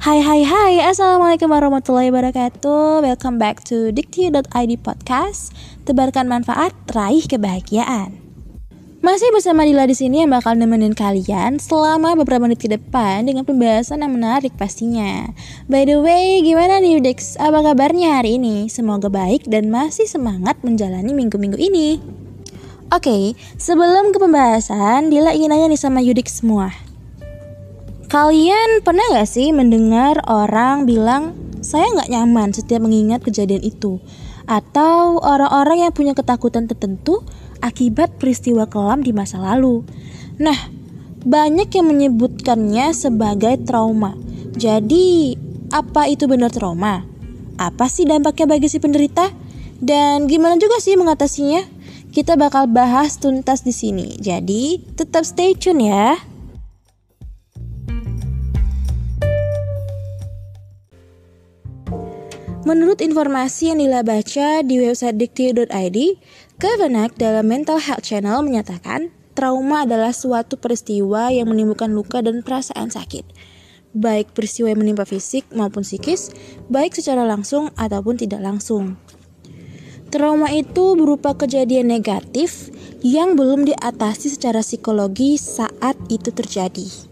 Hai hai hai Assalamualaikum warahmatullahi wabarakatuh Welcome back to Dikti.id Podcast Tebarkan manfaat, raih kebahagiaan Masih bersama Dila di sini yang bakal nemenin kalian selama beberapa menit ke depan dengan pembahasan yang menarik pastinya. By the way, gimana nih Dix? Apa kabarnya hari ini? Semoga baik dan masih semangat menjalani minggu-minggu ini. Oke, okay, sebelum ke pembahasan, Dila ingin nanya nih sama Yudik semua. Kalian pernah gak sih mendengar orang bilang saya nggak nyaman setiap mengingat kejadian itu? Atau orang-orang yang punya ketakutan tertentu akibat peristiwa kelam di masa lalu? Nah, banyak yang menyebutkannya sebagai trauma. Jadi, apa itu benar trauma? Apa sih dampaknya bagi si penderita? Dan gimana juga sih mengatasinya? Kita bakal bahas tuntas di sini. Jadi, tetap stay tune ya. Menurut informasi yang Dila baca di website dikti.id, Kevenak dalam Mental Health Channel menyatakan trauma adalah suatu peristiwa yang menimbulkan luka dan perasaan sakit. Baik peristiwa yang menimpa fisik maupun psikis, baik secara langsung ataupun tidak langsung. Trauma itu berupa kejadian negatif yang belum diatasi secara psikologi saat itu terjadi.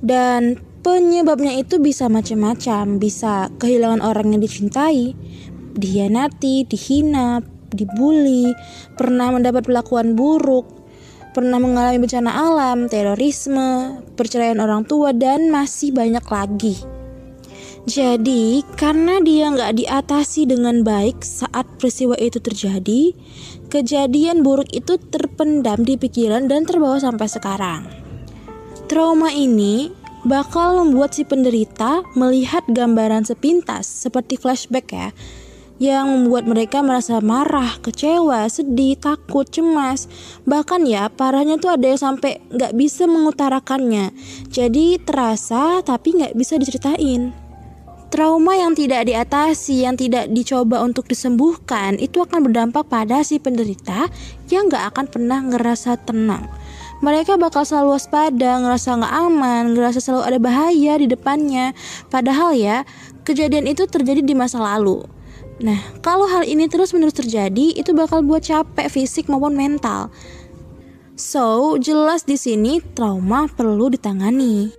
Dan Penyebabnya itu bisa macam-macam, bisa kehilangan orang yang dicintai, dihianati, dihina, dibully, pernah mendapat perlakuan buruk, pernah mengalami bencana alam, terorisme, perceraian orang tua, dan masih banyak lagi. Jadi, karena dia nggak diatasi dengan baik saat peristiwa itu terjadi, kejadian buruk itu terpendam di pikiran dan terbawa sampai sekarang. Trauma ini bakal membuat si penderita melihat gambaran sepintas seperti flashback ya yang membuat mereka merasa marah, kecewa, sedih, takut, cemas. Bahkan ya parahnya tuh ada yang sampai nggak bisa mengutarakannya. Jadi terasa tapi nggak bisa diceritain. Trauma yang tidak diatasi, yang tidak dicoba untuk disembuhkan, itu akan berdampak pada si penderita yang nggak akan pernah ngerasa tenang mereka bakal selalu waspada, ngerasa nggak aman, ngerasa selalu ada bahaya di depannya. Padahal ya, kejadian itu terjadi di masa lalu. Nah, kalau hal ini terus-menerus terjadi, itu bakal buat capek fisik maupun mental. So, jelas di sini trauma perlu ditangani.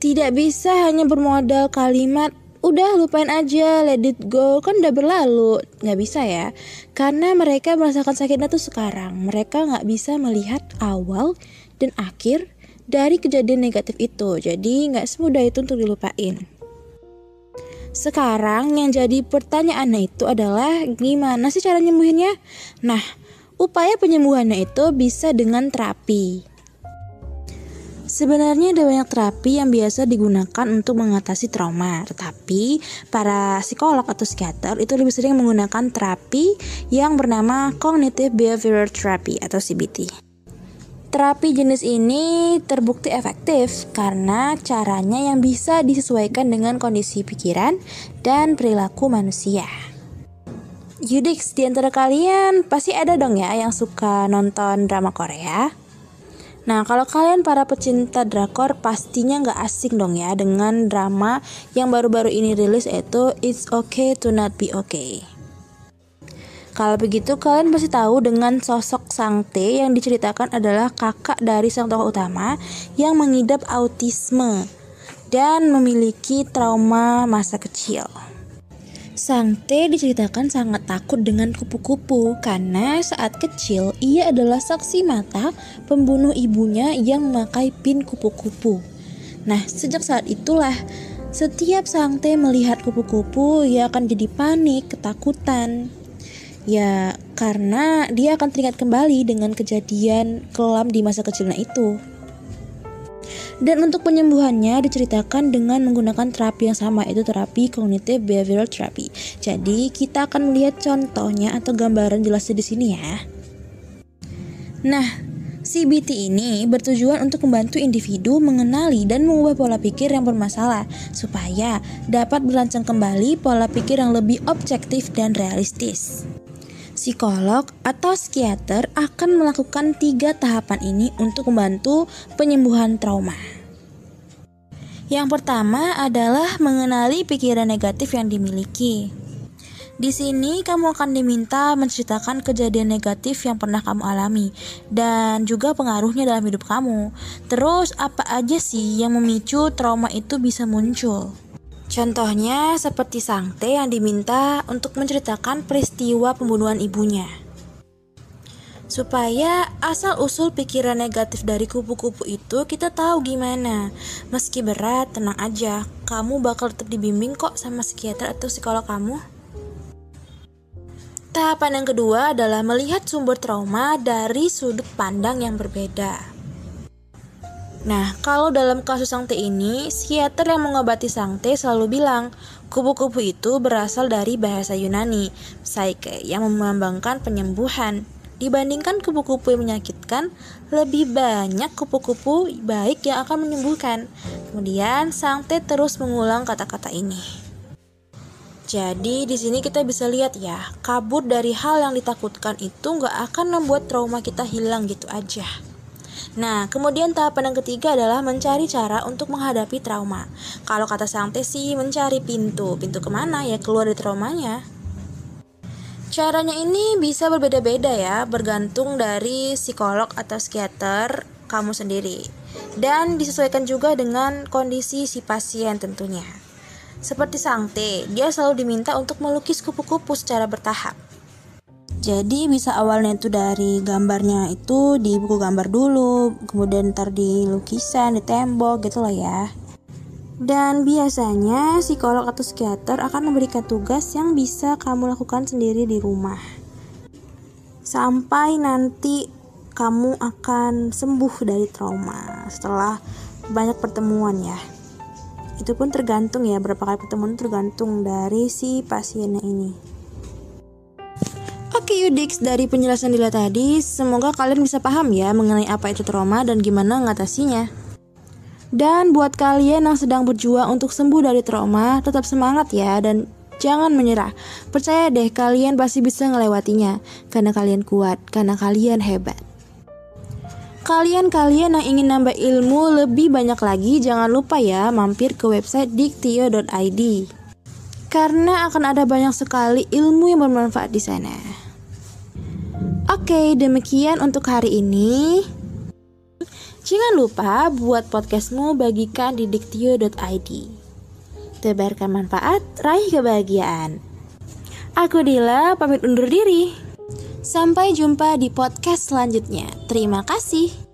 Tidak bisa hanya bermodal kalimat udah lupain aja, let it go, kan udah berlalu. Nggak bisa ya, karena mereka merasakan sakitnya tuh sekarang. Mereka nggak bisa melihat awal dan akhir dari kejadian negatif itu. Jadi nggak semudah itu untuk dilupain. Sekarang yang jadi pertanyaannya itu adalah gimana sih cara nyembuhinnya? Nah, upaya penyembuhannya itu bisa dengan terapi. Sebenarnya ada banyak terapi yang biasa digunakan untuk mengatasi trauma, tetapi para psikolog atau psikiater itu lebih sering menggunakan terapi yang bernama Cognitive Behavioral Therapy atau CBT. Terapi jenis ini terbukti efektif karena caranya yang bisa disesuaikan dengan kondisi pikiran dan perilaku manusia. Yudix, di antara kalian pasti ada dong ya yang suka nonton drama Korea. Nah, kalau kalian para pecinta drakor pastinya nggak asing dong ya dengan drama yang baru-baru ini rilis yaitu It's Okay to Not Be Okay. Kalau begitu kalian pasti tahu dengan sosok Sang Tae yang diceritakan adalah kakak dari sang tokoh utama yang mengidap autisme dan memiliki trauma masa kecil. Sang T diceritakan sangat takut dengan kupu-kupu karena saat kecil ia adalah saksi mata pembunuh ibunya yang memakai pin kupu-kupu. Nah, sejak saat itulah setiap Sang T melihat kupu-kupu ia akan jadi panik, ketakutan. Ya, karena dia akan teringat kembali dengan kejadian kelam di masa kecilnya itu. Dan untuk penyembuhannya diceritakan dengan menggunakan terapi yang sama itu terapi cognitive behavioral therapy. Jadi kita akan melihat contohnya atau gambaran jelasnya di sini ya. Nah, CBT ini bertujuan untuk membantu individu mengenali dan mengubah pola pikir yang bermasalah supaya dapat berancang kembali pola pikir yang lebih objektif dan realistis psikolog atau psikiater akan melakukan tiga tahapan ini untuk membantu penyembuhan trauma. Yang pertama adalah mengenali pikiran negatif yang dimiliki. Di sini kamu akan diminta menceritakan kejadian negatif yang pernah kamu alami dan juga pengaruhnya dalam hidup kamu. Terus apa aja sih yang memicu trauma itu bisa muncul? Contohnya seperti Sangte yang diminta untuk menceritakan peristiwa pembunuhan ibunya. Supaya asal-usul pikiran negatif dari kupu-kupu itu kita tahu gimana. Meski berat, tenang aja. Kamu bakal tetap dibimbing kok sama psikiater atau psikolog kamu. Tahapan yang kedua adalah melihat sumber trauma dari sudut pandang yang berbeda. Nah, kalau dalam kasus Sangte ini, psikiater yang mengobati Sangte selalu bilang, kupu-kupu itu berasal dari bahasa Yunani, psyche, yang melambangkan penyembuhan. Dibandingkan kupu-kupu yang menyakitkan, lebih banyak kupu-kupu baik yang akan menyembuhkan. Kemudian, Sangte terus mengulang kata-kata ini. Jadi di sini kita bisa lihat ya, kabur dari hal yang ditakutkan itu nggak akan membuat trauma kita hilang gitu aja. Nah, kemudian tahapan yang ketiga adalah mencari cara untuk menghadapi trauma. Kalau kata Sang Tesi, mencari pintu. Pintu ke mana ya keluar dari traumanya? Caranya ini bisa berbeda-beda ya, bergantung dari psikolog atau psikiater kamu sendiri. Dan disesuaikan juga dengan kondisi si pasien tentunya. Seperti Sangte, dia selalu diminta untuk melukis kupu-kupu secara bertahap. Jadi bisa awalnya itu dari gambarnya itu di buku gambar dulu, kemudian ntar di lukisan, di tembok gitu loh ya. Dan biasanya psikolog atau psikiater akan memberikan tugas yang bisa kamu lakukan sendiri di rumah. Sampai nanti kamu akan sembuh dari trauma setelah banyak pertemuan ya itu pun tergantung ya berapa kali pertemuan tergantung dari si pasiennya ini Yudix, dari penjelasan Dila tadi, semoga kalian bisa paham ya mengenai apa itu trauma dan gimana mengatasinya. Dan buat kalian yang sedang berjuang untuk sembuh dari trauma, tetap semangat ya dan jangan menyerah. Percaya deh kalian pasti bisa ngelewatinya karena kalian kuat, karena kalian hebat. Kalian-kalian yang ingin nambah ilmu lebih banyak lagi, jangan lupa ya mampir ke website diktio.id. Karena akan ada banyak sekali ilmu yang bermanfaat di sana. Oke, demikian untuk hari ini. Jangan lupa buat podcastmu bagikan di diktio.id. Tebarkan manfaat, raih kebahagiaan. Aku Dila, pamit undur diri. Sampai jumpa di podcast selanjutnya. Terima kasih.